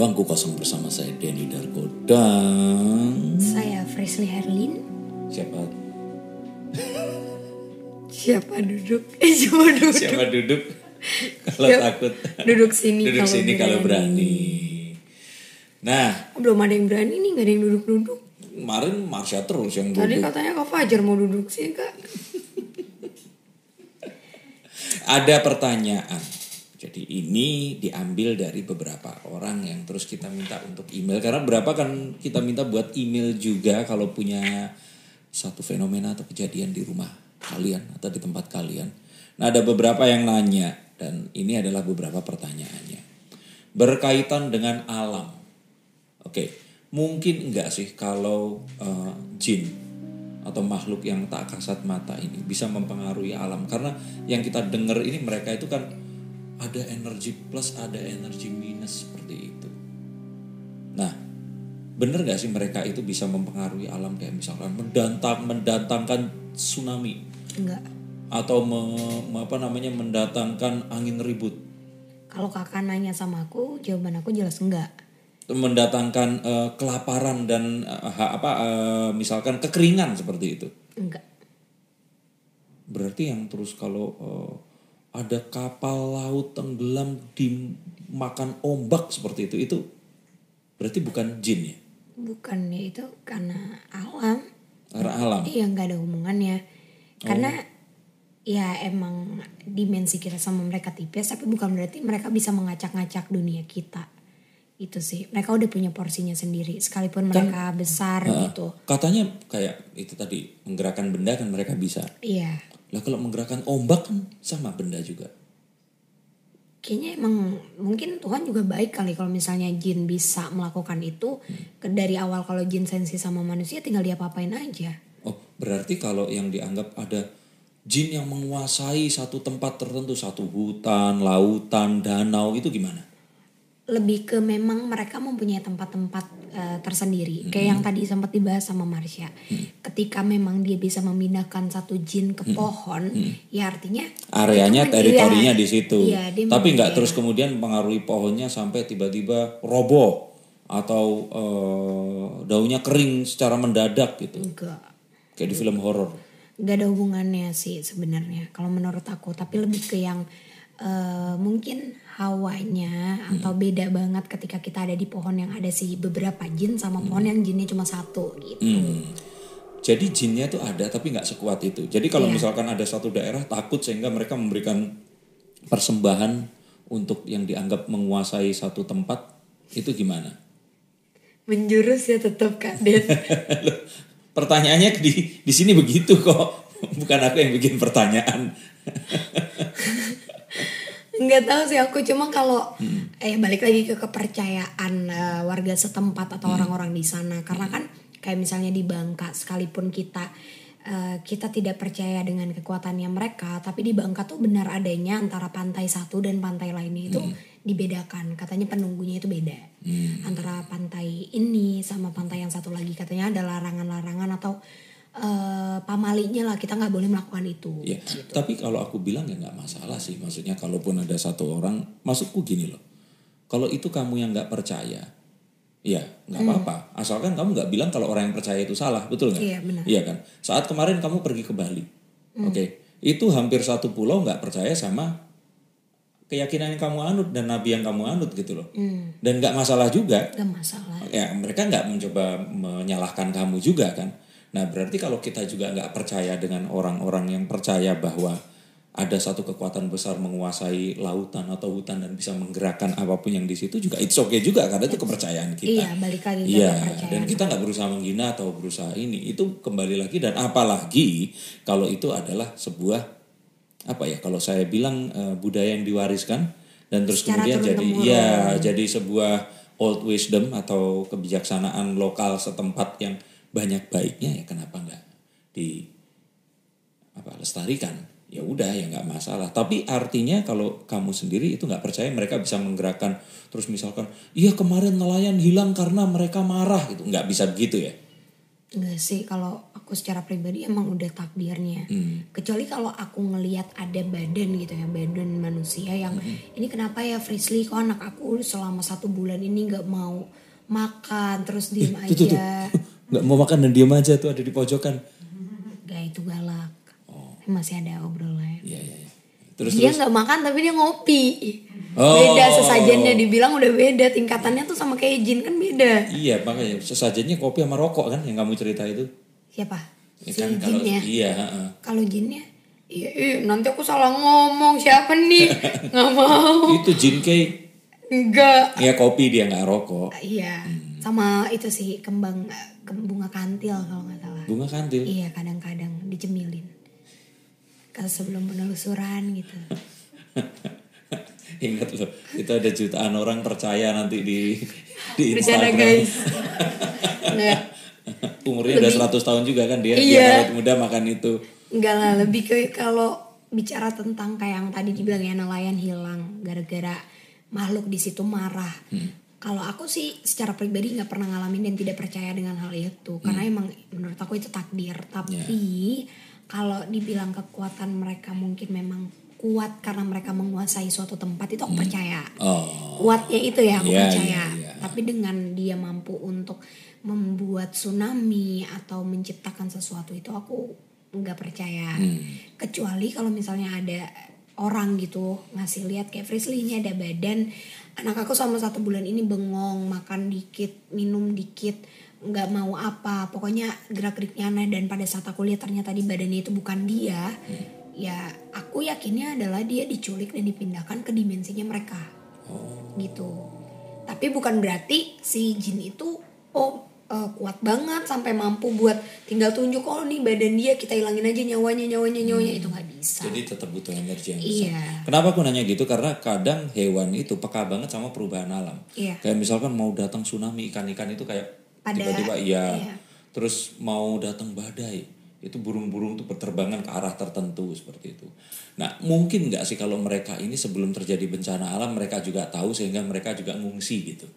Bangku Kosong bersama saya Denny Darko dan Saya Fresly Herlin. siapa Siapa duduk? Eh, siapa duduk? siapa duduk kalau Siap. takut Duduk sini duduk kalau sini kalau berani. Nah Belum ada yang berani nih, gak ada yang duduk-duduk. kemarin Marsha terus yang Tadi duduk. katanya Kak Fajar mau duduk sih, Kak. Ada pertanyaan. Jadi ini diambil dari beberapa orang yang terus kita minta untuk email karena berapa kan kita minta buat email juga kalau punya satu fenomena atau kejadian di rumah kalian atau di tempat kalian. Nah ada beberapa yang nanya dan ini adalah beberapa pertanyaannya berkaitan dengan alam. Oke, mungkin enggak sih kalau eh, jin atau makhluk yang tak kasat mata ini bisa mempengaruhi alam karena yang kita dengar ini mereka itu kan ada energi plus ada energi minus seperti itu. Nah, bener gak sih mereka itu bisa mempengaruhi alam kayak misalkan mendatang mendatangkan tsunami Enggak. atau me- me- apa namanya mendatangkan angin ribut, Kalau kakak nanya sama aku, jawaban aku jelas enggak. mendatangkan eh, kelaparan dan ha- apa eh, misalkan kekeringan seperti itu. Enggak. Berarti yang terus kalau eh, ada kapal laut tenggelam dimakan ombak seperti itu, itu berarti bukan jin ya? Bukannya itu karena alam. Karena alam. Iya, nggak ada hubungannya. Karena ya emang dimensi kita sama mereka tipis, tapi bukan berarti mereka bisa mengacak-ngacak dunia kita. Itu sih. Mereka udah punya porsinya sendiri. Sekalipun mereka besar gitu. Katanya kayak itu tadi menggerakkan benda kan mereka bisa. Iya. Lah kalau menggerakkan ombak kan sama benda juga. Kayaknya emang mungkin Tuhan juga baik kali kalau misalnya jin bisa melakukan itu ke dari awal kalau jin sensi sama manusia tinggal dia apain aja. Oh, berarti kalau yang dianggap ada jin yang menguasai satu tempat tertentu, satu hutan, lautan, danau itu gimana? Lebih ke memang mereka mempunyai tempat-tempat eh, tersendiri. Kayak yang tadi sempat dibahas sama Marsha. Ketika memang dia bisa memindahkan satu jin ke pohon, ya artinya Areanya, men- teritorinya iya. di situ. Dia Tapi nggak terus kemudian mempengaruhi pohonnya sampai tiba-tiba roboh atau eh, daunnya kering secara mendadak gitu. enggak. Kayak di film horor. Gak ada hubungannya sih sebenarnya kalau menurut aku tapi lebih ke yang eh, mungkin hawanya atau beda banget ketika kita ada di pohon yang ada sih beberapa jin sama pohon yang jinnya cuma satu gitu Hmm. Jadi jinnya itu ada tapi nggak sekuat itu. Jadi kalau Iya. misalkan ada satu daerah takut sehingga mereka memberikan persembahan untuk yang dianggap menguasai satu tempat itu gimana? menjurus ya tetap kak Den Pertanyaannya di di sini begitu kok. Bukan aku yang bikin pertanyaan. nggak tahu sih aku cuma kalau eh balik lagi ke kepercayaan eh, warga setempat atau orang-orang di sana. Karena kan kayak misalnya di Bangka sekalipun kita eh, kita tidak percaya dengan kekuatannya mereka tapi di Bangka tuh benar adanya antara pantai satu dan pantai lainnya itu dibedakan. Katanya penunggunya itu beda antara pantai ini sama pantai yang satu lagi. Katanya ada larangan-larangan atau eh, pamalinya lah kita nggak boleh melakukan itu Ya, tapi kalau aku bilang ya nggak masalah sih. Maksudnya kalaupun ada satu orang, maksudku gini loh. Kalau itu kamu yang nggak percaya, ya nggak apa-apa. Asalkan kamu nggak bilang kalau orang yang percaya itu salah, betul nggak? Iya, benar. Iya kan. Saat kemarin kamu pergi ke Bali, oke, itu hampir satu pulau nggak percaya sama keyakinan yang kamu anut dan nabi yang kamu anut gitu loh. Dan nggak masalah juga. Gak masalah Ya mereka nggak mencoba menyalahkan kamu juga kan. Nah berarti kalau kita juga nggak percaya dengan orang-orang yang percaya bahwa ada satu kekuatan besar menguasai lautan atau hutan dan bisa menggerakkan apa pun yang di situ juga it's okay juga karena itu kepercayaan kita. Iya, balik lagi Iya, dan kita nggak berusaha menghina atau berusaha ini. Itu kembali lagi dan apalagi kalau itu adalah sebuah apa ya? Kalau saya bilang eh, budaya yang diwariskan dan terus Secara kemudian jadi turun-temurun. ya jadi sebuah old wisdom atau kebijaksanaan lokal setempat yang banyak baiknya ya kenapa nggak di apa lestarikan ya udah ya nggak masalah tapi artinya kalau kamu sendiri itu nggak percaya mereka bisa menggerakkan terus misalkan iya kemarin nelayan hilang karena mereka marah gitu nggak bisa begitu ya Enggak sih kalau aku secara pribadi emang udah takdirnya. Hmm. Kecuali kalau aku ngelihat ada badan gitu ya, badan manusia yang Hmm. ini kenapa ya Frisly kok anak aku selama satu bulan ini nggak mau makan terus diem Tuh, tuh, tuh. Nggak mau makan dan diam aja tuh ada di pojokan. Gak itu galak. Oh. Masih ada obrolan. Iya iya. iya. Terus dia nggak makan tapi dia ngopi. Oh. Beda sesajennya dibilang udah beda tingkatannya tuh sama kayak jin kan beda. Iya makanya sesajennya kopi sama rokok kan yang kamu cerita itu. Siapa? Ya si kan kalau jinnya. iya. heeh. Kalau jinnya, iya, iya, nanti aku salah ngomong siapa nih? nggak mau. Itu jin kayak Enggak. ya kopi dia nggak rokok. Iya. Hmm. Sama itu sih kembang kem- bunga kantil kalau nggak salah. Bunga kantil. Iya kadang-kadang dicemilin. Kalau sebelum penelusuran gitu. Ingat loh, itu ada jutaan orang percaya nanti di di Instagram. guys. Nggak. Umurnya udah 100 tahun juga kan dia, dia Iya. awet muda makan itu. Enggak lah, lebih ke kalau bicara tentang kayak yang tadi dibilang ya nelayan hilang gara-gara makhluk di situ marah. Kalau aku sih secara pribadi nggak pernah ngalamin dan tidak percaya dengan hal itu karena emang menurut aku itu takdir. Tapi kalau dibilang kekuatan mereka mungkin memang kuat karena mereka menguasai suatu tempat itu aku percaya. Oh. Kuatnya itu ya aku Iya, percaya. iya, iya. Tapi dengan dia mampu untuk membuat tsunami atau menciptakan sesuatu itu aku nggak percaya. Hmm. Kecuali kalau misalnya ada orang gitu ngasih lihat kayak Frisly ini ada badan anak aku sama satu bulan ini bengong makan dikit minum dikit nggak mau apa pokoknya gerak geriknya aneh dan pada saat aku lihat ternyata di badannya itu bukan dia ya aku yakinnya adalah dia diculik dan dipindahkan ke dimensinya mereka Oh. gitu. Tapi bukan berarti si jin itu oh eh, kuat banget sampai mampu buat tinggal tunjuk oh nih badan dia kita hilangin aja nyawanya nyawanya nyawanya itu nggak bisa. Jadi tetap butuh energi yang besar. Iya. Kenapa aku nanya gitu? Karena kadang hewan itu peka banget sama perubahan alam. Iya. Kayak misalkan mau datang tsunami ikan-ikan itu kayak tiba-tiba iya. iya. Terus mau datang badai, itu burung-burung tuh berterbangan ke arah tertentu seperti itu. Nah, mungkin nggak sih kalau mereka ini sebelum terjadi bencana alam mereka juga tahu sehingga mereka juga ngungsi gitu.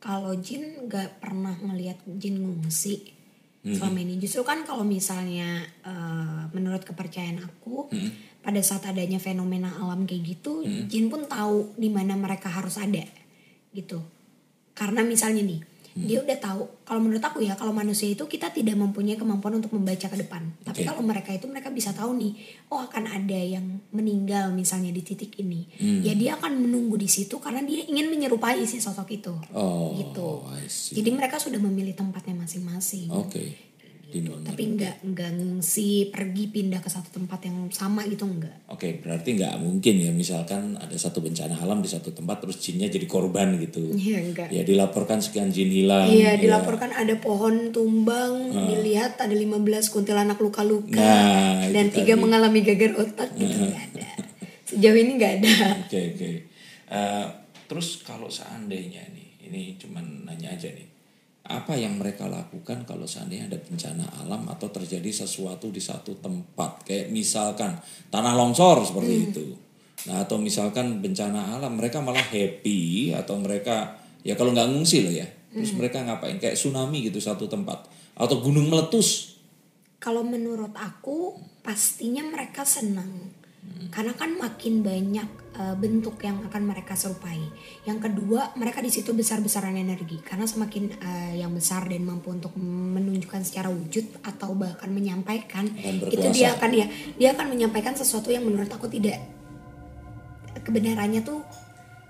Kalau jin nggak pernah ngelihat jin ngungsi Hmm. selama ini. Justru kan kalau misalnya eh, menurut kepercayaan aku Hmm. pada saat adanya fenomena alam kayak gitu, jin pun tahu di mana mereka harus ada gitu. Karena misalnya nih, Hmm. dia udah tahu. Kalau menurut aku ya, kalau manusia itu kita tidak mempunyai kemampuan untuk membaca ke depan. Tapi Oke. kalau mereka itu mereka bisa tahu nih, oh akan ada yang meninggal misalnya di titik ini. Hmm. Ya dia akan menunggu di situ karena dia ingin menyerupai si sosok itu. Oh, gitu. Jadi mereka sudah memilih tempatnya masing-masing. Oke. Mana? Tapi nggak nggak ngungsi pergi pindah ke satu tempat yang sama gitu enggak. Oke, berarti nggak mungkin ya misalkan ada satu bencana alam di satu tempat terus jinnya jadi korban gitu. Iya enggak. Ya dilaporkan sekian jin hilang. Iya, ya. dilaporkan ada pohon tumbang, dilihat ada 15 kuntilanak luka-luka Nah, dan tiga tadi. mengalami gagal otak gitu nggak ada. Sejauh ini nggak ada. Oke oke. Eh, terus kalau seandainya nih, ini cuman nanya aja nih, apa yang mereka lakukan kalau seandainya ada bencana alam atau terjadi sesuatu di satu tempat, kayak misalkan tanah longsor seperti Hmm. itu. Nah atau misalkan bencana alam, mereka malah happy atau mereka ya kalau nggak ngungsi loh ya, terus Hmm. mereka ngapain? Kayak tsunami gitu satu tempat atau gunung meletus. Kalau menurut aku pastinya mereka senang. Karena kan makin banyak uh, bentuk yang akan mereka serupai. Yang kedua, mereka di situ besar-besaran energi. Karena semakin uh, yang besar dan mampu untuk menunjukkan secara wujud atau bahkan menyampaikan, itu dia akan ya, dia akan menyampaikan sesuatu yang menurut aku tidak kebenarannya tuh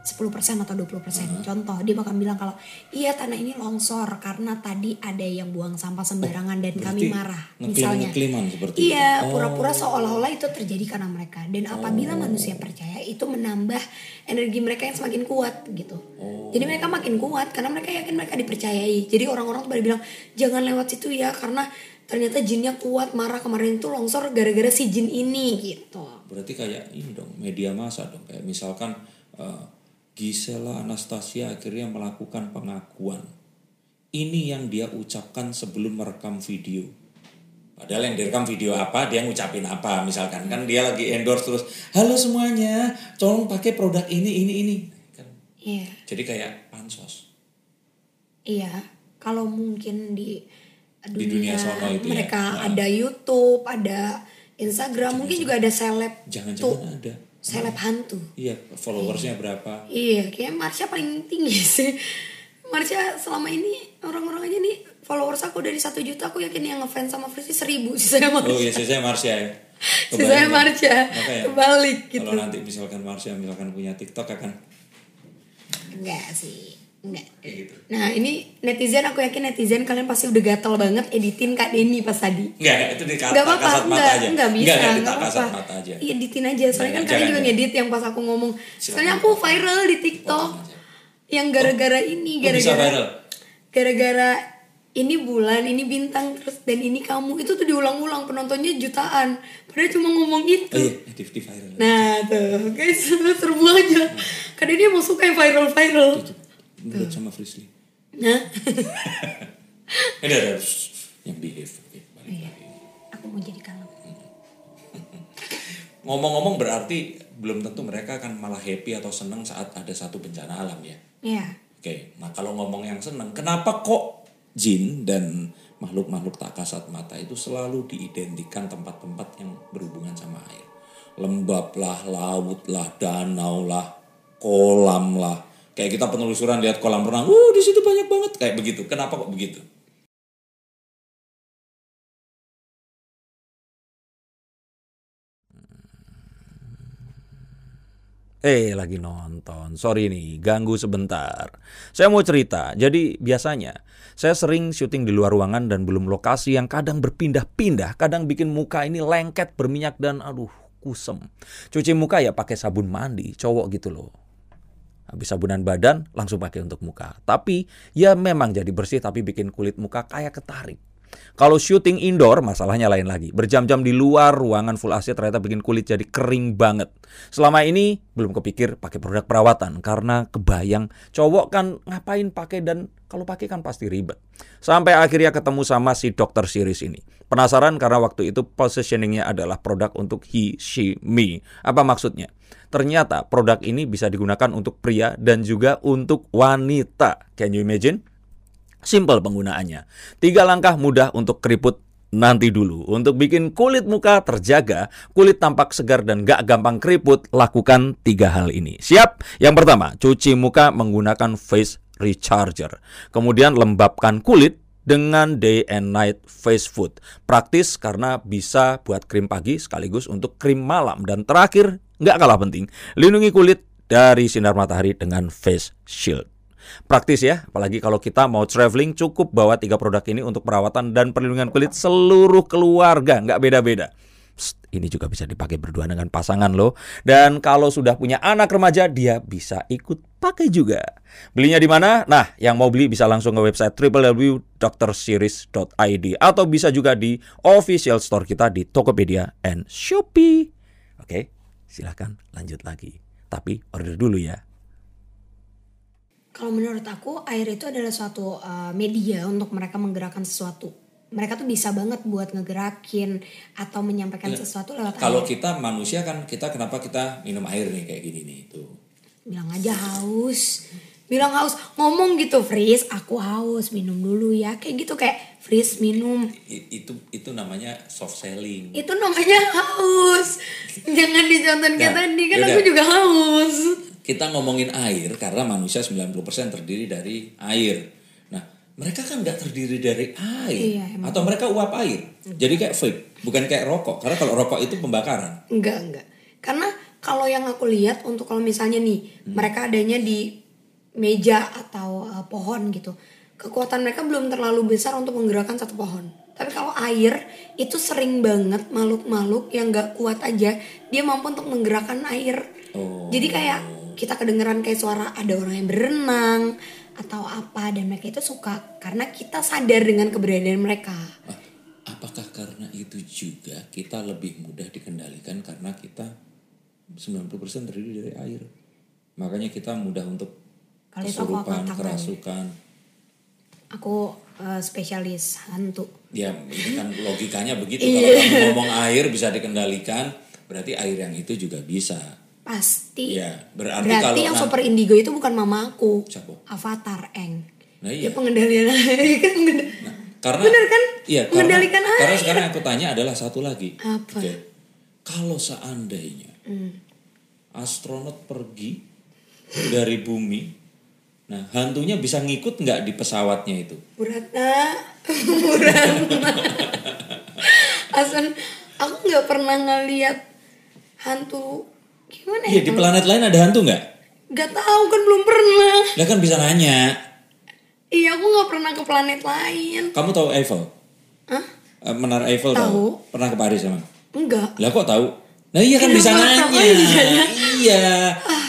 10% atau 20%. Contoh, dia bakal bilang kalau iya tanah ini longsor karena tadi ada yang buang sampah sembarangan dan kami marah. Misalnya. Iya, itu. Oh. pura-pura seolah-olah itu terjadi karena mereka. Dan apabila manusia percaya itu menambah energi mereka yang semakin kuat gitu. Oh. Jadi mereka makin kuat karena mereka yakin mereka dipercayai. Jadi orang-orang tuh pada bilang jangan lewat situ ya karena ternyata jinnya kuat marah kemarin itu longsor gara-gara si jin ini gitu. Berarti kayak ini dong media massa dong kayak misalkan eh, Gisela Anastasia akhirnya melakukan pengakuan. Ini yang dia ucapkan sebelum merekam video. Padahal yang direkam video apa, dia ngucapin apa. Misalkan kan dia lagi endorse terus, halo semuanya, tolong pakai produk ini, ini, ini. Kan, Iya. jadi kayak pansos. Iya, kalau mungkin di Di dunia sono itu ya. mereka Nah. ada YouTube, ada Instagram, mungkin juga ada seleb Jangan-jangan ada. Seleb hantu. Iya, followersnya berapa? Iya, kayak Marsha paling tinggi sih. Marsha selama ini orang-orang aja nih followers aku dari satu juta aku yakin yang ngefans sama Frisky seribu sisanya Marsha. Oh iya, saya Marsha ya. Sisanya Kebayang. Marsha Makanya, kebalik gitu. Kalau nanti misalkan Marsha misalkan punya TikTok akan Enggak sih, enggak. kayak gitu. Nah ini netizen aku yakin netizen kalian pasti udah gatel banget editin Kak Denny pas tadi. Enggak, enggak, itu di ka- Enggak apa-apa, kasat mata enggak, aja. enggak bisa, Enggak, enggak, kasat apa-apa. mata aja. Iya, editin aja. Soalnya kan kalian juga ngedit yang pas aku ngomong. Soalnya aku viral di TikTok. Yang gara-gara ini, Oh, gara-gara gara-gara ini bulan, ini bintang terus dan ini kamu itu tuh diulang-ulang penontonnya jutaan. Padahal cuma ngomong itu. Oh iya, di, di viral. Nah tuh guys serbu aja. Kadang dia mau suka yang viral-viral. Itu. Menurut sama Frisly. Nah, Ini ada yang behave. Oke, balik iya. lagi. aku mau jadi kalem. Ngomong-ngomong berarti belum tentu mereka akan malah happy atau senang saat ada satu bencana alam ya. Iya. Oke, nah kalau ngomong yang senang, kenapa kok jin dan makhluk-makhluk tak kasat mata itu selalu diidentikan tempat-tempat yang berhubungan sama air? Lembab lah, laut lah, danau lah, kolam lah. Kayak kita penelusuran lihat kolam renang, uh di situ banyak banget kayak begitu. Kenapa kok begitu? Eh, lagi nonton. Sorry nih, ganggu sebentar. Saya mau cerita. Jadi, biasanya saya sering syuting di luar ruangan dan belum lokasi yang kadang berpindah-pindah, kadang bikin muka ini lengket, berminyak dan aduh, kusem. Cuci muka ya pakai sabun mandi, cowok gitu loh. Habis sabunan badan langsung pakai untuk muka. Tapi ya memang jadi bersih tapi bikin kulit muka kayak ketarik. Kalau syuting indoor masalahnya lain lagi. Berjam-jam di luar ruangan full AC ternyata bikin kulit jadi kering banget. Selama ini belum kepikir pakai produk perawatan karena kebayang cowok kan ngapain pakai dan kalau pakai kan pasti ribet. Sampai akhirnya ketemu sama si dokter series ini. Penasaran karena waktu itu positioningnya adalah produk untuk he, she, me. Apa maksudnya? Ternyata produk ini bisa digunakan untuk pria dan juga untuk wanita. Can you imagine? Simple penggunaannya. Tiga langkah mudah untuk keriput nanti dulu. Untuk bikin kulit muka terjaga, kulit tampak segar dan gak gampang keriput, lakukan tiga hal ini. Siap? Yang pertama, cuci muka menggunakan face recharger. Kemudian lembabkan kulit dengan day and night face food. Praktis karena bisa buat krim pagi sekaligus untuk krim malam. Dan terakhir, nggak kalah penting, lindungi kulit dari sinar matahari dengan face shield. Praktis ya, apalagi kalau kita mau traveling cukup bawa tiga produk ini untuk perawatan dan perlindungan kulit seluruh keluarga, nggak beda-beda. Ini juga bisa dipakai berdua dengan pasangan loh. Dan kalau sudah punya anak remaja, dia bisa ikut pakai juga. Belinya di mana? Nah, yang mau beli bisa langsung ke website www.drseries.id atau bisa juga di official store kita di Tokopedia and Shopee. Oke, silahkan lanjut lagi. Tapi order dulu ya. Kalau menurut aku air itu adalah suatu uh, media untuk mereka menggerakkan sesuatu. Mereka tuh bisa banget buat ngegerakin atau menyampaikan sesuatu lewat Iya. Kalau air. kita manusia kan kita kenapa kita minum air nih kayak gini nih itu. Bilang aja haus. Bilang haus. Ngomong gitu, Fris, aku haus, minum dulu ya. Kayak gitu kayak, Fris minum. I- itu itu namanya soft selling. Itu namanya haus. Jangan dicontohin kayak Nah, tadi, kan yaudah. aku juga haus. Kita ngomongin air karena manusia 90% terdiri dari air. Nah, mereka kan nggak terdiri dari air Iya, emang. atau mereka uap air. Jadi kayak vape, bukan kayak rokok. Karena kalau rokok itu pembakaran. Enggak, enggak. Karena kalau yang aku lihat untuk kalau misalnya nih Hmm. mereka adanya di meja atau uh, pohon gitu. Kekuatan mereka belum terlalu besar untuk menggerakkan satu pohon. Tapi kalau air itu sering banget makhluk-makhluk yang nggak kuat aja dia mampu untuk menggerakkan air. Oh. Jadi kayak kita kedengeran kayak suara ada orang yang berenang atau apa dan mereka itu suka karena kita sadar dengan keberadaan mereka. Ah, Apakah karena itu juga kita lebih mudah dikendalikan karena kita 90% terdiri dari air. Makanya kita mudah untuk Kalau itu aku kesurupan, kerasukan. Aku uh, spesialis hantu. Ya, itu kan logikanya begitu. Iya. Kalau kamu ngomong air bisa dikendalikan, berarti air yang itu juga bisa. Pasti. Ya, berarti, Berarti kalau yang super indigo itu bukan mama aku. Siapa? Avatar Eng. Nah Dia iya. pengendalian air kan Nah, Karena Bener kan? Iya, karena, Mengendalikan air. karena sekarang aku tanya adalah satu lagi. Apa? Oke. Kalau seandainya Hmm. astronot pergi dari bumi, nah hantunya bisa ngikut nggak di pesawatnya itu? Buratna, Buratna. Asal aku nggak pernah ngeliat hantu gimana Iya ya? di planet lain ada hantu nggak? Gak tahu kan belum pernah. Lah kan bisa nanya. Iya aku nggak pernah ke planet lain. Kamu tahu Eiffel? Hah? Eh, Menara Eiffel tahu? Pernah ke Paris emang? Enggak. Lah kok tahu? Nah iya kan Kenapa? bisa nanya. Oh, iya. Iya.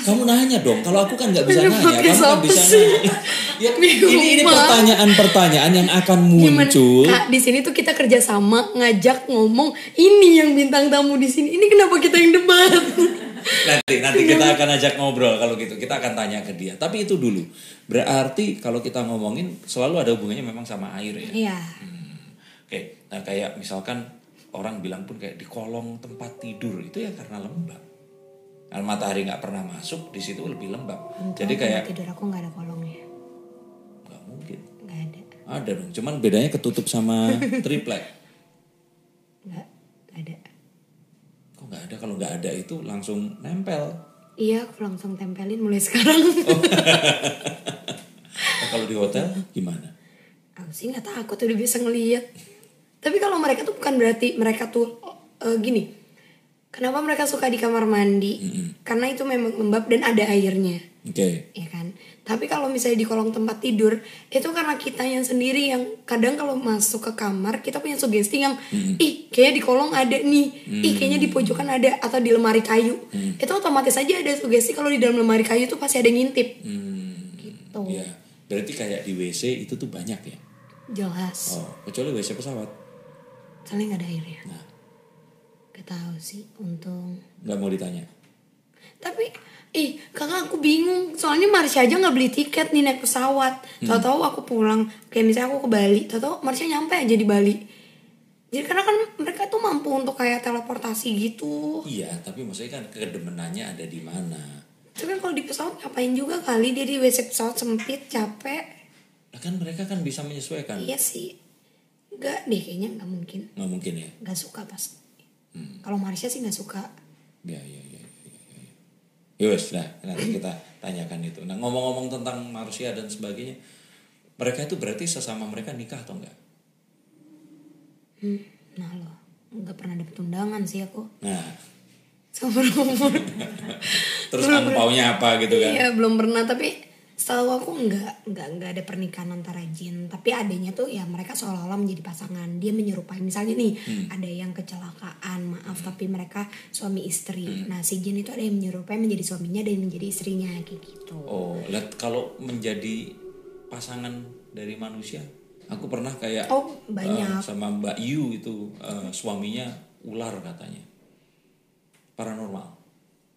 Kamu nanya dong. Kalau aku kan nggak bisa Ini nanya. Kamu kan bisa sih? nanya. Ya, ini ini pertanyaan-pertanyaan yang akan Gimana? muncul. Kak, di sini tuh kita kerjasama ngajak ngomong ini yang bintang tamu di sini. Ini kenapa kita yang debat? Nanti nanti kita akan ajak ngobrol kalau gitu. Kita akan tanya ke dia. Tapi itu dulu. Berarti kalau kita ngomongin selalu ada hubungannya memang sama air ya. Iya. Oke, nah kayak misalkan orang bilang pun kayak di kolong tempat tidur itu ya karena lembab. Kalau matahari nggak pernah masuk di situ lebih lembab. Jadi kayak tidur aku nggak ada kolongnya. nggak mungkin. Nggak ada. Ada dong, cuman bedanya ketutup sama triplek. Nggak, nggak ada. Kok nggak ada? Kalau nggak ada itu langsung nempel. Iya, aku langsung tempelin mulai sekarang. Nah, kalau di hotel gimana? aku sih nggak takut udah bisa ngeliat. Tapi kalau mereka tuh bukan berarti mereka tuh eh, gini. Kenapa mereka suka di kamar mandi? Karena itu memang lembab dan ada airnya. Oke. ya kan? Tapi kalau misalnya di kolong tempat tidur itu karena kita yang sendiri yang kadang kalau masuk ke kamar kita punya sugesti yang ih kayaknya di kolong ada nih. Ih kayaknya di pojokan ada atau di lemari kayu. Itu otomatis aja ada sugesti kalau di dalam lemari kayu tuh pasti ada ngintip. Hmm, gitu. Ya. Berarti kayak di WC itu tuh banyak ya? jelas. Oh, kecuali WC pesawat. soalnya nggak ada airnya. Nah, gak tahu sih untung. Nggak mau ditanya. tapi ih kakak aku bingung. Soalnya Marsha aja nggak beli tiket nih naik pesawat. Tahu-tahu aku pulang. Kayak misalnya aku ke Bali. Tahu-tahu Marsha nyampe aja di Bali. Jadi karena kan mereka tuh mampu untuk kayak teleportasi gitu. Iya, tapi maksudnya kan kedemenannya ada di mana? tapi kan kalau di pesawat ngapain juga kali? Dia di WC pesawat sempit capek. Nah, kan mereka kan bisa menyesuaikan. iya sih. Nggak deh kayaknya nggak mungkin. Nggak mungkin ya? nggak suka pasti kalau Marsha sih nggak suka Ya, ya, ya. ya, ya, ya. Yus, nah nanti kita tanyakan itu. Nah ngomong-ngomong tentang manusia dan sebagainya, mereka itu berarti sesama mereka nikah atau enggak? hmm, nah loh nggak pernah dapet undangan sih aku Nah, seumur umur terus angpaunya apa gitu kan? Iya belum pernah tapi setahu aku nggak nggak nggak ada pernikahan antara jin. Tapi adanya tuh ya mereka seolah-olah menjadi pasangan. Dia menyerupai. Misalnya nih ada yang kecelakaan maaf tapi mereka suami istri. Nah si jin itu ada yang menyerupai menjadi suaminya dan menjadi istrinya kayak gitu. Oh, lihat kalau menjadi pasangan dari manusia, aku pernah kayak oh banyak. eh, sama Mbak Yu itu eh, suaminya ular katanya, paranormal.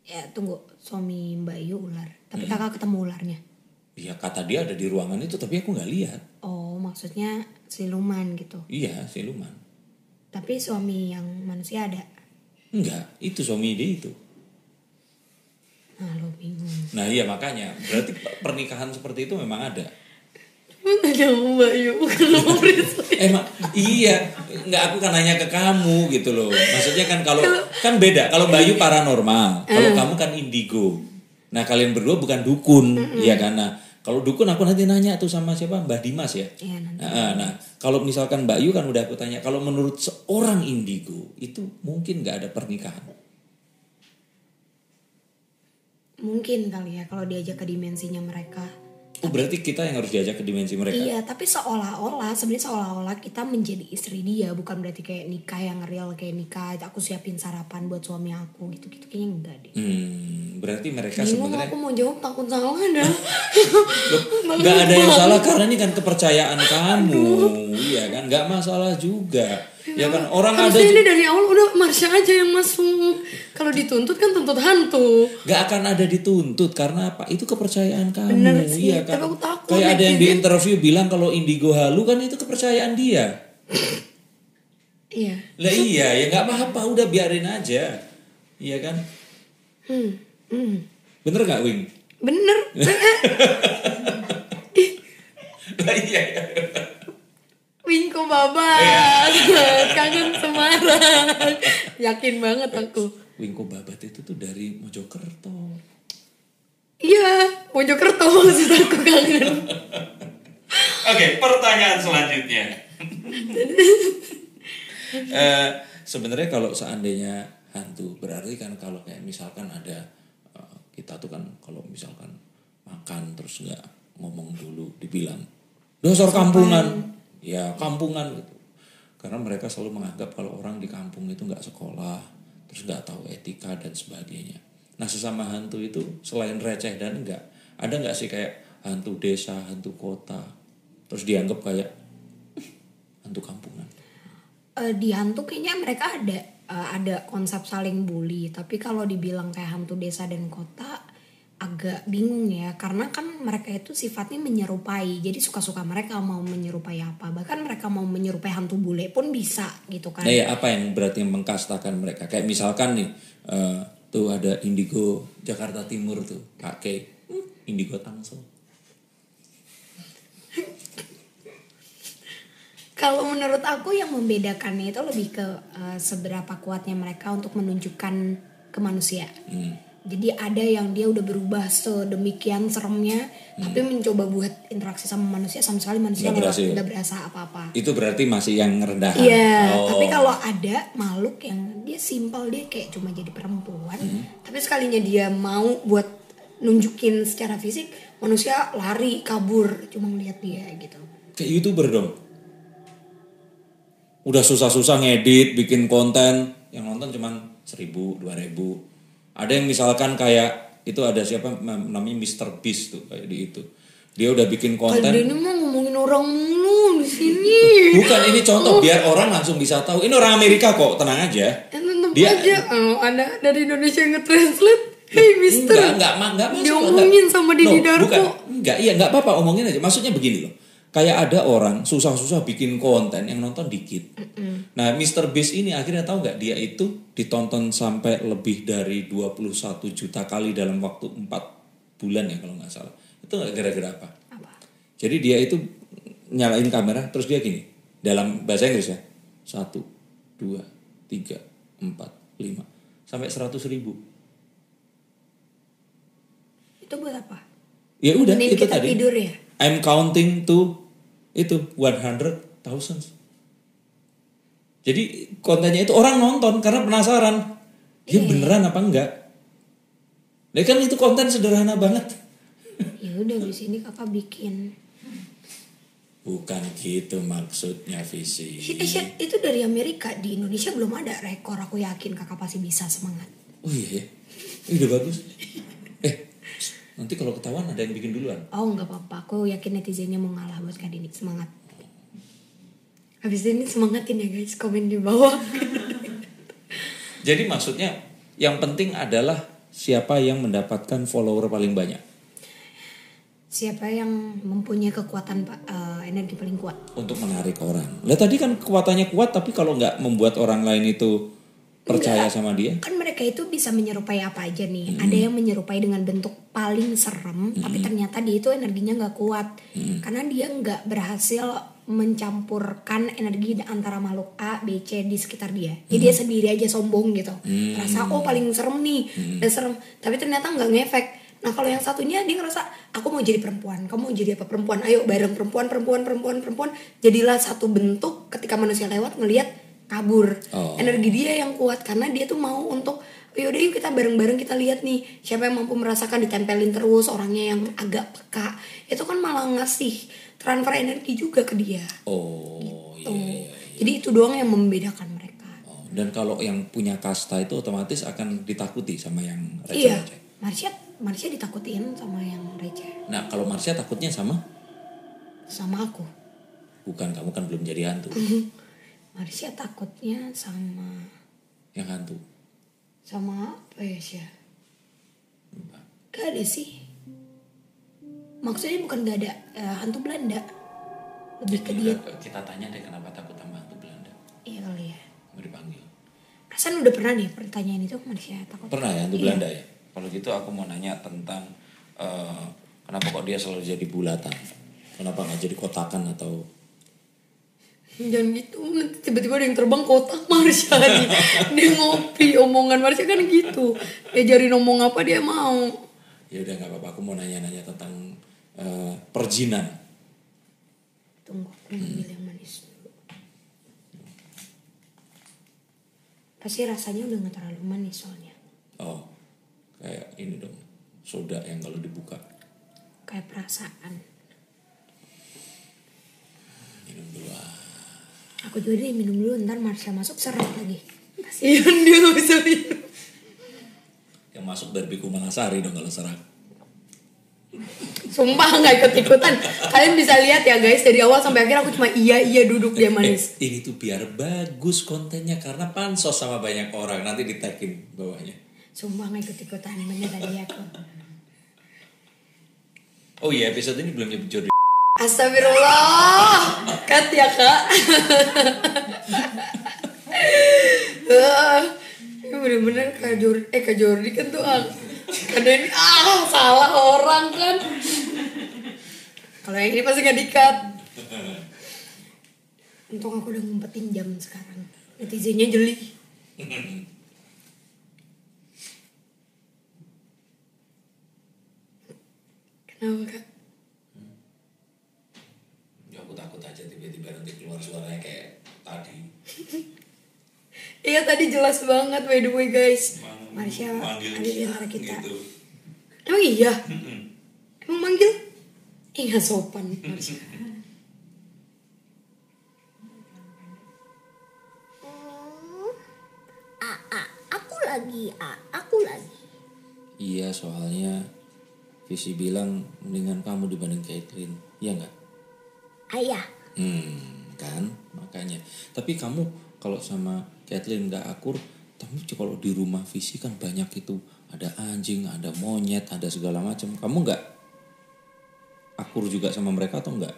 ya tunggu. Suami Mbak Yu ular. Tapi kakak ketemu ularnya Iya kata dia ada di ruangan itu, tapi aku nggak lihat. oh maksudnya siluman gitu Iya, siluman. tapi suami yang manusia ada Enggak, itu suami dia itu. nah lo bingung Nah iya makanya berarti pernikahan seperti itu memang ada. Nanya sama Mbak Yu Emang iya, nggak aku kan nanya ke kamu gitu loh. Maksudnya kan kalau kan beda. Kalau Bayu paranormal, kalau kamu kan indigo. Nah kalian berdua bukan dukun, ya kan? Kalau dukun aku nanti nanya tuh sama siapa Mbak Dimas ya. Iya, nanti. Nah, nah kalau misalkan Mbak Yu kan udah aku tanya, kalau menurut seorang indigo itu mungkin nggak ada pernikahan. Mungkin kali ya kalau diajak ke dimensinya mereka. Oh berarti kita yang harus diajak ke dimensi mereka. Iya, tapi seolah-olah sebenarnya seolah-olah kita menjadi istri dia, bukan berarti kayak nikah yang real kayak nikah. Aku siapin sarapan buat suami aku gitu-gitu kayaknya enggak deh. Hmm, berarti mereka sebenarnya aku mau jawab takut salah dah. nggak ada yang salah karena ini kan kepercayaan kamu, iya kan? Nggak masalah juga, ya kan? Orang ada Harusnya ini dari awal udah Marsha aja yang masuk. Kalau dituntut kan tuntut hantu. nggak akan ada dituntut karena apa? Itu kepercayaan kamu, Bener sih, iya kan? tapi aku takut Kayak ada yang di interview bilang kalau indigo halu kan itu kepercayaan dia. Iya. Lah iya, ya nggak apa-apa, udah biarin aja, iya kan? Hmm. Hmm. Bener nggak Wing? Bener. Lah iya. Iya. Wingko Babat. Kangen Semarang. Yakin banget aku. Wingko Babat itu tuh dari Mojokerto. Iya, Mojokerto maksud aku kangen. Oke, pertanyaan selanjutnya. Eh, Sebenarnya kalau seandainya hantu berarti kan kalau kayak misalkan ada eh, kita tuh kan kalau misalkan makan terus nggak ngomong dulu dibilang dasar kampungan, ya kampungan gitu. Karena mereka selalu menganggap kalau orang di kampung itu nggak sekolah, terus nggak tahu etika dan sebagainya. Nah sesama hantu itu selain receh dan enggak, ada nggak sih kayak hantu desa, hantu kota, terus dianggap kayak "Hmm, hantu kampungan. Eh, di hantu kayaknya mereka ada eh, ada konsep saling bully tapi kalau dibilang kayak hantu desa dan kota agak bingung ya karena kan mereka itu sifatnya menyerupai jadi suka-suka mereka mau menyerupai apa bahkan mereka mau menyerupai hantu bule pun bisa gitu kan Nah ya apa yang berarti yang mengkastakan mereka? Kayak misalkan nih, eh, tuh ada Indigo Jakarta Timur tuh, pakai hmm, Indigo Tangsel. Kalau menurut aku yang membedakannya itu lebih ke eh, seberapa kuatnya mereka untuk menunjukkan ke manusia. Hmm. Jadi ada yang dia udah berubah sedemikian seremnya, tapi mencoba buat interaksi sama manusia sama sekali manusia Nggak berhasil. nggak berasa apa-apa. Itu berarti masih yang rendahan. Iya, Oh. tapi kalau ada makhluk yang dia simpel dia kayak cuma jadi perempuan, tapi sekalinya dia mau buat nunjukin secara fisik, manusia lari kabur cuma ngeliat dia gitu. Kayak youtuber dong. Udah susah-susah ngedit, bikin konten, yang nonton cuman seribu, dua ribu. Ada yang misalkan kayak itu ada siapa nam- namanya Mr. Beast tuh kayak di itu. Dia udah bikin Kalau konten. dia ini mah ngomongin orang mulu di sini. Bukan ini contoh biar orang langsung bisa tahu. Ini orang Amerika kok, tenang aja. Tetep Dia- aja oh, ada dari Indonesia yang nge-translate. Hey mister. Enggak, enggak, enggak. Diomongin enggak. sama Didi No, Darko. Bukan, enggak, iya enggak apa-apa omongin aja. Maksudnya begini loh. Kayak ada orang susah-susah bikin konten yang nonton dikit. Nah, Mr. Beast ini akhirnya tahu nggak dia itu ditonton sampai lebih dari 21 juta kali dalam waktu 4 bulan ya kalau nggak salah. Itu nggak gara-gara apa? Apa? Jadi dia itu nyalain kamera terus dia gini dalam bahasa Inggris ya satu dua tiga empat lima sampai seratus ribu Itu buat apa? ya udah Nemenin itu kita tadi tidur ya? I'm counting to itu 100 thousands jadi kontennya itu orang nonton karena penasaran dia Iya. beneran apa enggak? Nah kan itu konten sederhana banget. Ya udah di sini kakak bikin. bukan gitu maksudnya visi. Eh, Syed, itu dari Amerika. Di Indonesia belum ada rekor aku yakin kakak pasti bisa semangat. oh iya ya? Udah bagus. eh nanti kalau ketahuan ada yang bikin duluan Oh nggak apa-apa, aku yakin netizennya mau ngalah buat Kak Dini semangat. Habis ini semangatin ya guys, komen di bawah. Jadi maksudnya yang penting adalah siapa yang mendapatkan follower paling banyak Siapa yang mempunyai kekuatan Pak, eh, energi paling kuat? untuk menarik orang. Lah tadi kan kekuatannya kuat tapi kalau nggak membuat orang lain itu percaya sama dia. Kan mereka itu bisa menyerupai apa aja nih. Ada yang menyerupai dengan bentuk paling serem, tapi ternyata dia itu energinya nggak kuat. Karena dia nggak berhasil mencampurkan energi antara makhluk A, B, C di sekitar dia. Jadi dia sendiri aja sombong gitu. Rasa oh paling serem nih, udah serem. Tapi ternyata nggak ngefek. Nah kalau yang satunya dia ngerasa aku mau jadi perempuan, kamu mau jadi apa perempuan? Ayo bareng perempuan, perempuan, perempuan, perempuan. Jadilah satu bentuk ketika manusia lewat ngelihat kabur. Oh. Energi dia yang kuat karena dia tuh mau untuk yaudah yuk kita bareng-bareng kita lihat nih siapa yang mampu merasakan ditempelin terus orangnya yang agak peka itu kan malah ngasih transfer energi juga ke dia. Oh iya Tuh. iya. iya. Jadi itu doang yang membedakan mereka. Oh, dan kalau yang punya kasta itu otomatis akan ditakuti sama yang Iya, receh-receh. Marsha Marsha ditakutin sama yang receh Nah kalau Marsha takutnya sama sama aku. bukan kamu kan belum jadi hantu Marsha takutnya sama yang hantu. sama apa ya sih? Gak ada sih. Maksudnya bukan gak ada eh, hantu Belanda. Lebih ke dia. Kita tanya deh kenapa takut sama hantu Belanda. Iya kali ya. Mau dipanggil. Perasaan udah pernah nih pertanyaan itu Marsha takut. Pernah ya hantu Iya. Belanda ya? Kalau gitu aku mau nanya tentang eh, kenapa kok dia selalu jadi bulatan? Kenapa nggak jadi kotakan atau Jangan gitu, nanti tiba-tiba ada yang terbang kotak Marsha nih. Dia ngopi, omongan Marsha kan gitu. Diajarin ngomong apa dia mau. Ya udah nggak apa-apa. Aku mau nanya-nanya tentang eh, perjinan. Tunggu, aku ngambil yang manis dulu. Pasti rasanya udah gak terlalu manis soalnya. Oh, kayak ini dong. Soda yang kalau dibuka Kayak perasaan. minum dulu. ah. Aku juga deh minum dulu, ntar Marsha masuk seret lagi. Kasihan dia gak bisa minum. Yang masuk dari Biku Manasari dong kalau serak. Sumpah gak ikut-ikutan. Kalian bisa lihat ya guys, dari awal sampai akhir aku cuma iya-iya duduk dia manis. Eh, ini tuh biar bagus kontennya karena pansos sama banyak orang nanti ditekin bawahnya. Sumpah gak ikut-ikutan, bener tadi aku. Oh iya episode ini belum nyebut Jordi. Astagfirullah. Cut ya kak. Ah, Ini bener-bener kak Jordi, eh kak Jordi kan tuh ah, Karena ini ah salah orang kan. Kalau yang ini pasti gak dikat. Untung aku udah ngumpetin jam sekarang. Netizennya jeli. Kenapa kak? Ya aku takut aja tiba-tiba nanti keluar suaranya kayak tadi. Iya tadi jelas banget by the way guys. Mang- Marsha manggil ada di antara kita. Gitu. Emang iya? Emang manggil? Eh gak sopan Marsha. Ah, aku lagi, ah, aku lagi. Iya soalnya Visi bilang mendingan kamu dibanding Caitlyn. Iya nggak? Ayah, Hmm, kan makanya. Tapi kamu kalau sama Caitlyn nggak akur, tapi kalau di rumah Visi kan banyak itu ada anjing, ada monyet, ada segala macam. Kamu nggak akur juga sama mereka atau enggak?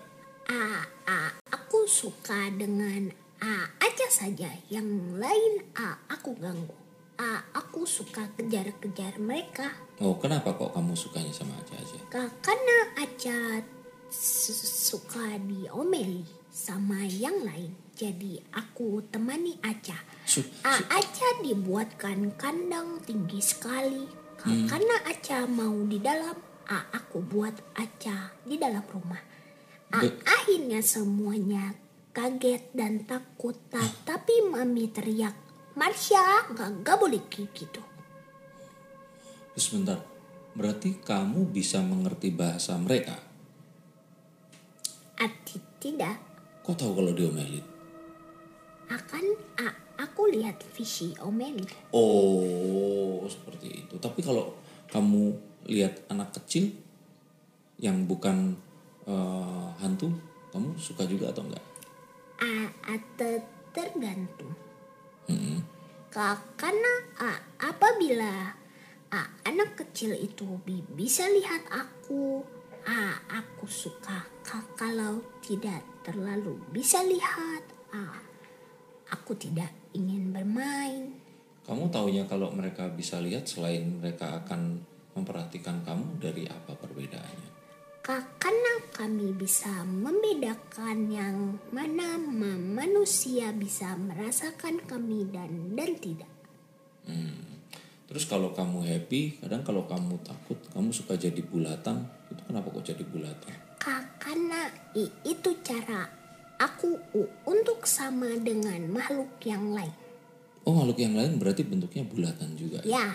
ah, ah, aku suka dengan ah aja saja. Yang lain ah aku ganggu. Ah, aku suka kejar-kejar mereka. Oh, kenapa kok kamu sukanya sama Aca aja? Ka- Karena Aca su- suka diomeli sama yang lain. Jadi aku temani Aca. Su- Ah, Aca dibuatkan kandang tinggi sekali. Ka- Karena Aca mau di dalam, ah, aku buat Aca di dalam rumah. Ah, Be- akhirnya semuanya kaget dan takut. Ta- Tapi mami teriak, Marsha, nggak nggak boleh kayak gitu. Sebentar, berarti kamu bisa mengerti bahasa mereka? Ati tidak Kok tahu kalau diomelin? akan ah, aku lihat visi omeli. Oh, seperti itu. Tapi kalau kamu lihat anak kecil yang bukan eh, hantu, kamu suka juga atau enggak? Ah, ah, te- tergantung. Ka- Karena ah, apabila ah, anak kecil itu bi- bisa lihat aku, ah, aku suka. Ka- Kalau tidak terlalu bisa lihat, ah, aku tidak ingin bermain. Kamu taunya kalau mereka bisa lihat selain mereka akan memperhatikan kamu dari apa perbedaannya? Ka- Karena kami bisa membedakan yang mana ma- manusia bisa merasakan kami dan dan tidak. Hmm. Terus kalau kamu happy, kadang kalau kamu takut, kamu suka jadi bulatan. Itu kenapa kok jadi bulatan? Ka- Karena itu cara aku untuk sama dengan makhluk yang lain. Oh makhluk yang lain berarti bentuknya bulatan juga. Ya,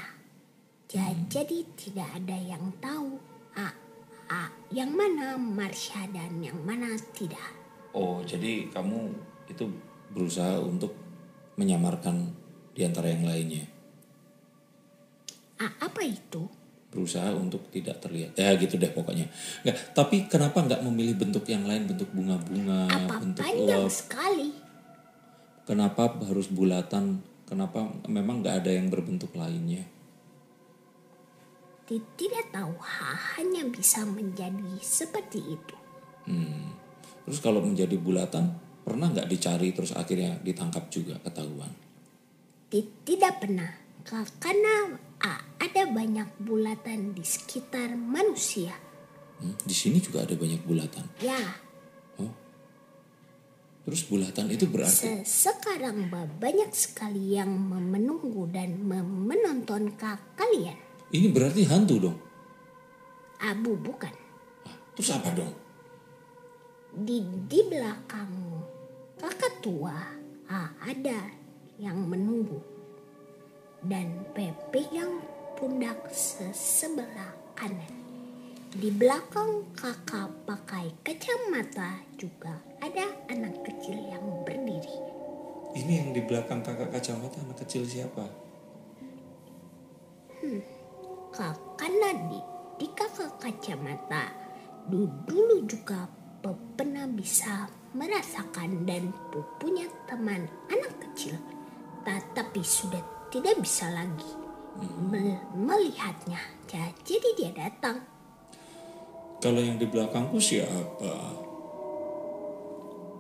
ja- jadi tidak ada yang tahu ah, ah, yang mana Marsha dan yang mana tidak. Oh jadi kamu itu berusaha untuk menyamarkan di antara yang lainnya. Apa itu? Berusaha untuk tidak terlihat. Ya gitu deh pokoknya. Nggak, tapi kenapa nggak memilih bentuk yang lain, bentuk bunga-bunga, bentuk panjang love? sekali? Kenapa harus bulatan? Kenapa memang nggak ada yang berbentuk lainnya? Ti- Tidak tahu, ha- hanya bisa menjadi seperti itu. Hmm. Terus kalau menjadi bulatan, pernah nggak dicari terus akhirnya ditangkap juga ketahuan? Ti- Tidak pernah, karena ada banyak bulatan di sekitar manusia. Hmm, Di sini juga ada banyak bulatan. Ya, Oh, Terus bulatan itu berarti Se- Sekarang ba- banyak sekali yang menunggu dan menonton ka- kalian. ini berarti hantu dong. Abu bukan. Ah, Terus apa dong? Di di belakangmu kakak tua ah, ada yang menunggu dan pegang pundak se- sebelah kanan. Di belakang kakak pakai kacamata juga ada anak kecil yang berdiri. Ini yang di belakang kakak kacamata anak kecil siapa? Kak, karena di, di kakak kacamata du- dulu juga pe- pernah bisa merasakan dan pu- punya teman anak kecil Ta- tapi sudah tidak bisa lagi mel- melihatnya Ja- jadi dia datang Kalau yang di belakangku siapa?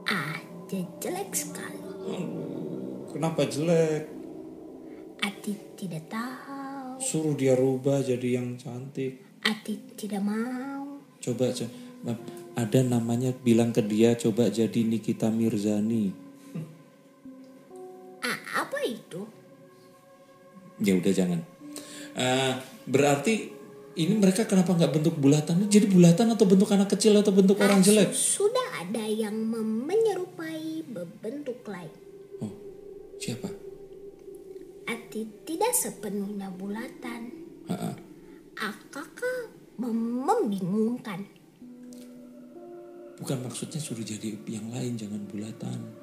ah je- jelek sekali Aduh, kenapa jelek? Ati tidak tahu Suruh dia rubah jadi yang cantik. Ati tidak mau Coba, coba ada namanya bilang ke dia coba jadi Nikita Mirzani. Ya udah jangan. Eh, berarti ini mereka kenapa nggak bentuk bulatan? Jadi bulatan atau bentuk anak kecil atau bentuk orang Ah, jelek? su- sudah ada yang menyerupai bentuk lain Oh, siapa? Ati tidak sepenuhnya bulatan. Ha-ha. Ah, mem- membingungkan. Bukan maksudnya suruh jadi yang lain, jangan bulatan.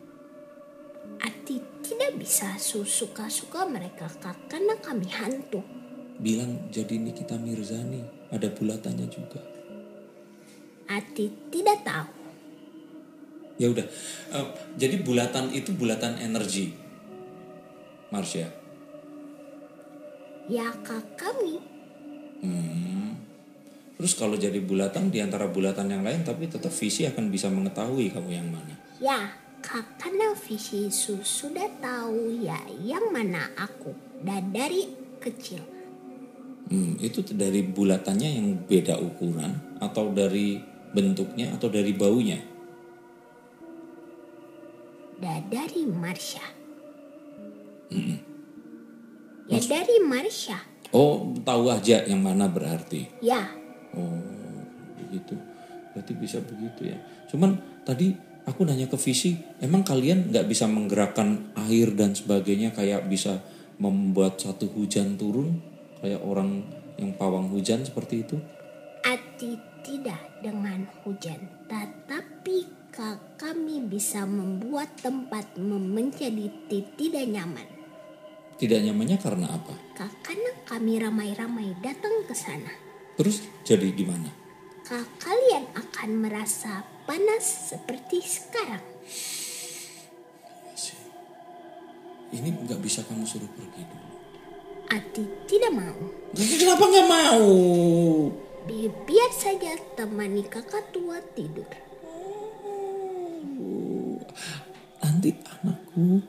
Ati tidak bisa su- suka-suka mereka Kak, karena kami hantu. Bilang jadi Nikita Mirzani, ada bulatannya juga. Ati tidak tahu. Ya udah. Eh, jadi bulatan itu bulatan energi. Marsha. Ya kak kami. Terus kalau jadi bulatan di antara bulatan yang lain tapi tetap visi akan bisa mengetahui kamu yang mana. Ya karena visi su- sudah tahu ya yang mana aku. Dan dari kecil. Hmm, itu dari bulatannya yang beda ukuran atau dari bentuknya atau dari baunya. Dan dari Marsha. Ya dari Marsha. Oh, tahu aja yang mana berarti. Ya Oh, begitu. Berarti bisa begitu ya. Cuman tadi aku nanya ke visi, emang kalian nggak bisa menggerakkan air dan sebagainya kayak bisa membuat satu hujan turun kayak orang yang pawang hujan seperti itu? Ati tidak dengan hujan, tetapi ka- kami bisa membuat tempat menjadi ti- tidak nyaman. Tidak nyamannya karena apa? Ka- Karena kami ramai-ramai datang ke sana, Terus jadi gimana? Ka- kalian akan merasa panas seperti sekarang. Ini nggak bisa kamu suruh pergi dulu. Ati tidak mau. Kenapa nggak mau? Bi- biar saja temani kakak tua tidur. Nanti anakku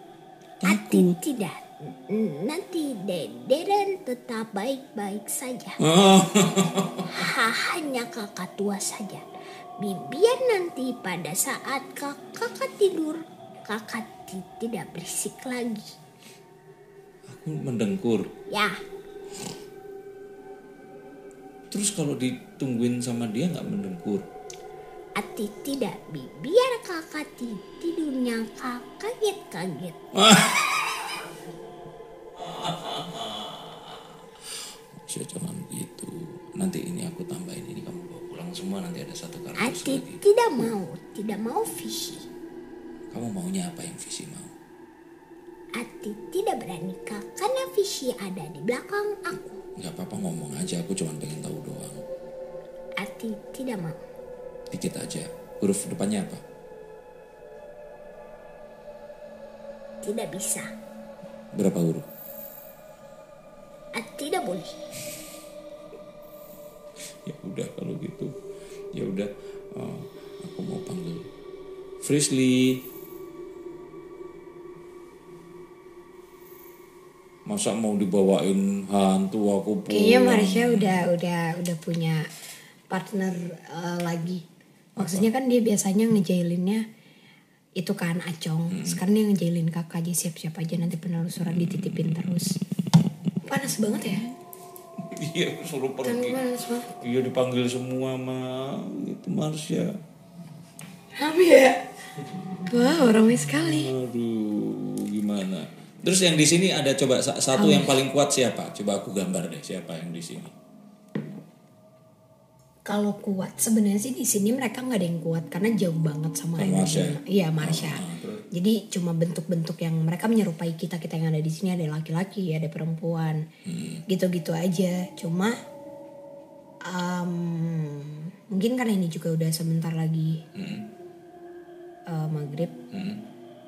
Ati tidak. Nanti De- Deren tetap baik-baik saja. Oh. Ha- hanya kakak tua saja. Bi- Biar nanti pada saat kak- kakak tidur, kakak ti- tidak berisik lagi. Aku mendengkur. Ya, Terus kalau ditungguin sama dia nggak mendengkur? Ati tidak. Bi- Biar kakak ti- tidurnya ka- kaget-kaget. Saya jangan gitu. Nanti ini aku tambahin ini kamu bawa pulang semua nanti ada satu Ati lagi. tidak mau, tidak mau visi. Kamu maunya apa yang visi mau? Ati tidak berani kak, karena visi ada di belakang aku. Nggak apa-apa ngomong aja. Aku cuma pengen tahu doang. Ati tidak mau. Dikit aja. Huruf depannya apa? Tidak bisa. Berapa huruf? Ati tidak boleh. Ya udah kalau gitu. Ya udah. eh, aku mau panggil Frisly. Masa mau dibawain hantu aku pulang? Kayaknya Marsha udah udah udah punya partner eh, lagi. Maksudnya kan dia biasanya ngejailinnya itu kan acong sekarang dia ngejailin kakak aja siap-siap aja nanti penelusuran dititipin terus panas banget ya Iya suruh pergi. Iya dipanggil semua mah itu Marsha. Rame ya wow ramai sekali Aduh, gimana? Terus yang di sini ada coba sa- satu yang paling kuat siapa? Coba aku gambar deh siapa yang di sini. kalau kuat sebenarnya sih di sini mereka nggak ada yang kuat karena jauh banget sama Sama yang Marsha? di- iya Marsha terus? Jadi cuma bentuk-bentuk yang mereka menyerupai kita kita yang ada di sini ada laki-laki ada perempuan. Gitu-gitu aja. Cuma em, mungkin karena ini juga udah sebentar lagi eh, maghrib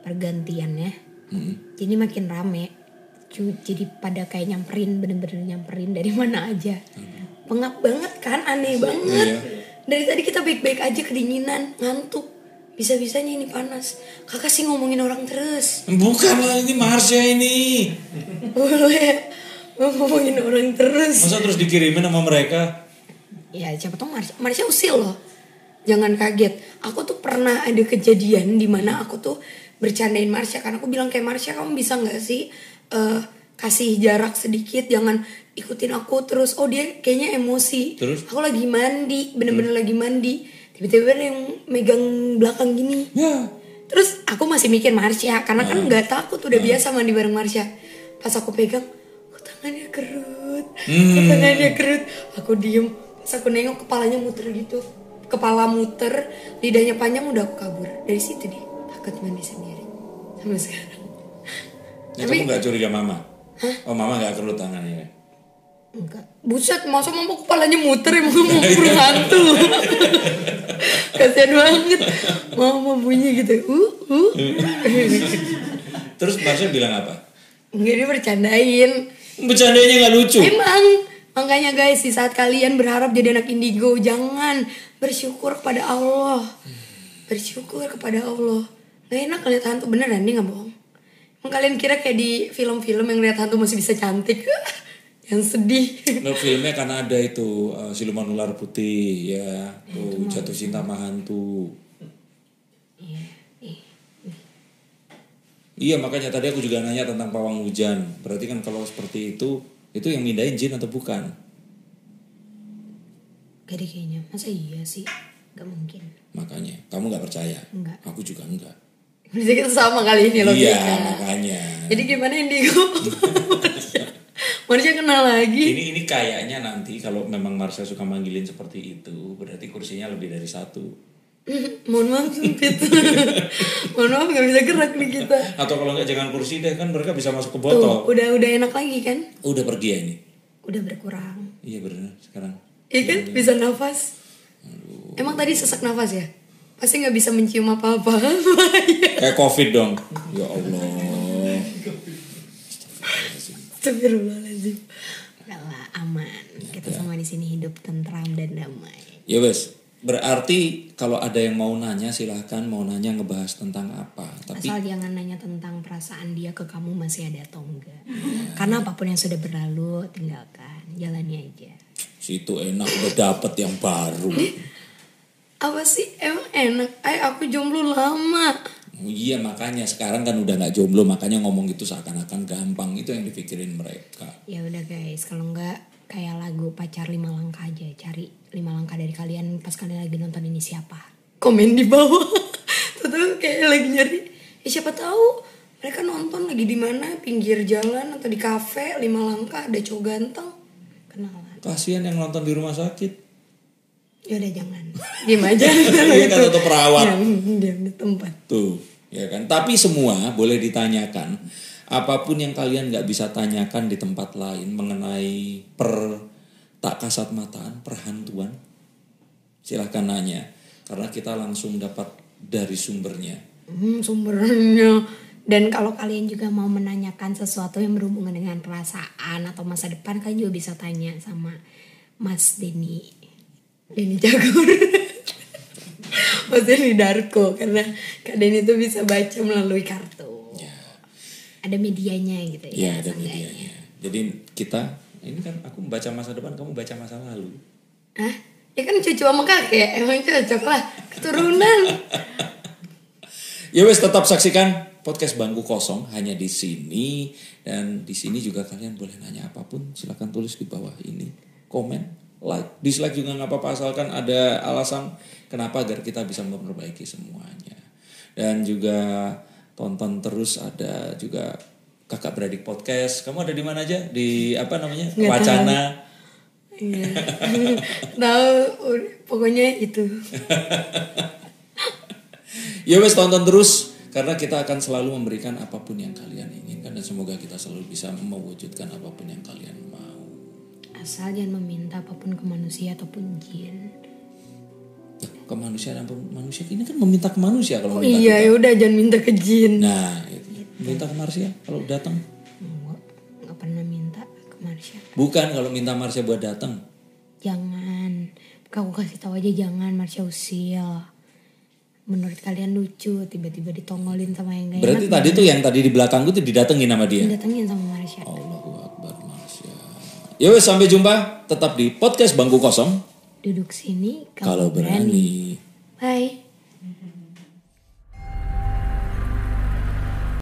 pergantiannya. Jadi makin rame. Jadi pada kayak nyamperin bener-bener nyamperin dari mana aja. Pengap banget kan aneh banget. Iya. dari tadi kita baik-baik aja kedinginan ngantuk bisa-bisanya ini panas. Kakak sih ngomongin orang terus. Bukan lah ini Marsha ini. boleh. Ngomongin orang terus. Masa terus dikirimin sama mereka? ya siapa tahu Marsha, Marsha usil loh. Jangan kaget. Aku tuh pernah ada kejadian di mana aku tuh bercandain Marsha. Karena aku bilang kayak Marsha kamu bisa nggak sih eh, kasih jarak sedikit? Jangan ikutin aku terus. Oh dia kayaknya emosi. Terus? aku lagi mandi bener-bener lagi mandi tiba-tiba ada yang megang belakang gini Ya. Terus aku masih mikir Marsha karena kan nggak takut udah biasa mandi bareng Marsha. Pas aku pegang, kok tangannya kerut, kok tangannya kerut. Aku diem, pas aku nengok kepalanya muter gitu, kepala muter, lidahnya panjang udah aku kabur dari situ deh. Takut mandi sendiri sampai sekarang. Ya, kamu nggak curiga mama? Oh mama nggak kerut tangannya. Enggak. Buset, masa mama kepalanya muter emang mau burung hantu. Kasian banget. Mama bunyi gitu. Uh, uh. Terus Marsha bilang apa? Enggak dia bercandain. Bercandanya nggak lucu. Emang makanya guys di saat kalian berharap jadi anak indigo jangan bersyukur kepada Allah. Bersyukur kepada Allah. Gak enak lihat hantu beneran nih nggak bohong. Emang kalian kira kayak di film-film yang lihat hantu masih bisa cantik? yang sedih. Nah, filmnya karena ada itu uh, siluman ular putih ya, tuh jatuh cinta sama hantu. Iya makanya tadi aku juga nanya tentang pawang hujan. Berarti kan kalau seperti itu, itu yang mindahin jin atau bukan? Gak deh kayaknya. Masa iya sih? Gak mungkin. Makanya kamu nggak percaya? Enggak. Aku juga enggak. Berarti kita sama kali ini loh Iya makanya. Jadi gimana indigo? Marsha, kenal lagi. Ini ini kayaknya nanti kalau memang Marsha suka manggilin seperti itu, berarti kursinya lebih dari satu. Mohon maaf sempit. Mohon maaf gak bisa gerak nih kita. Atau kalau nggak jangan kursi deh kan mereka bisa masuk ke Tuh, botol. udah udah enak lagi kan? Udah pergi ya ini? Udah berkurang. Iya benar sekarang. Iya kan? Bisa nafas. Emang tadi sesak nafas ya? Pasti nggak bisa mencium apa-apa. Kayak covid dong. Ya Allah. Astagfirullahaladzim. Aman. Kita semua di sini hidup tentram dan damai. Ya wes. Berarti kalau ada yang mau nanya silahkan mau nanya ngebahas tentang apa. Tapi Asal jangan nanya tentang perasaan dia ke kamu masih ada atau enggak. Karena apa pun yang sudah berlalu, tinggalkan. Jalani aja. situ enak udah dapet yang baru. Apa sih? Emang enak? Ay, aku jomblo lama. Oh iya makanya sekarang kan udah nggak jomblo makanya ngomong gitu seakan-akan gampang itu yang dipikirin mereka. Ya udah guys, kalau enggak kayak lagu pacar lima langkah aja. Cari lima langkah dari kalian pas kalian lagi nonton ini siapa. Komen di bawah. Tuh kayak lagi nyari. Ya siapa tahu mereka nonton lagi di mana pinggir jalan atau di kafe lima langkah ada cowok ganteng kenalan Kasihan yang nonton di rumah sakit. ya udah jangan diem aja Iya kan, atau perawat. diam, diam di tempat Tuh, ya kan. Tapi semua boleh ditanyakan. Apa pun yang kalian nggak bisa tanyakan di tempat lain mengenai per tak kasat mataan, perhantuan, silahkan nanya. Karena kita langsung dapat dari sumbernya. Hmm, sumbernya. Dan kalau kalian juga mau menanyakan sesuatu yang berhubungan dengan perasaan atau masa depan, kalian juga bisa tanya sama Mas Denny. Denny Jagur. Mas Denny Darko. Karena Kak Denny itu bisa baca melalui kartu. Ya, Ada medianya gitu ya ya. ada medianya. Jadi kita ini kan aku membaca masa depan, kamu baca masa lalu. Hah? Ya kan cucu sama kakek, emang cocok lah. Keturunan. Ya wes tetap saksikan podcast Bangku Kosong hanya di sini dan di sini juga kalian boleh nanya apa pun silakan tulis di bawah ini komen like dislike juga nggak apa-apa asalkan ada alasan kenapa agar kita bisa memperbaiki semuanya dan juga tonton terus ada juga kakak beradik podcast kamu ada di mana aja di apa namanya Nggak wacana Iya. Tahu pokoknya itu. Ya wes tonton terus karena kita akan selalu memberikan apa pun yang kalian inginkan dan semoga kita selalu bisa mewujudkan apa pun yang kalian. Asal jangan meminta apa pun ke manusia ataupun jin. Loh, Kemanusiaan apa manusia ini kan meminta ke manusia kalau Oh minta iya ya udah jangan minta ke jin. Nah, itu. minta ke manusia kalau datang. Nggak, nggak pernah minta ke manusia. Bukan kalau minta Marsha buat datang. Jangan. Aku kasih tahu aja jangan Marsha usil. Menurut kalian lucu tiba-tiba ditongolin sama yang gak Berarti enak. tadi tuh yang tadi di belakangku tuh didatengin sama dia. Datengin sama Marsha. Akbar Marsha. Yo, sampai jumpa. Tetap di podcast Bangku Kosong. Duduk sini kalau, kalau berani. berani. Bye.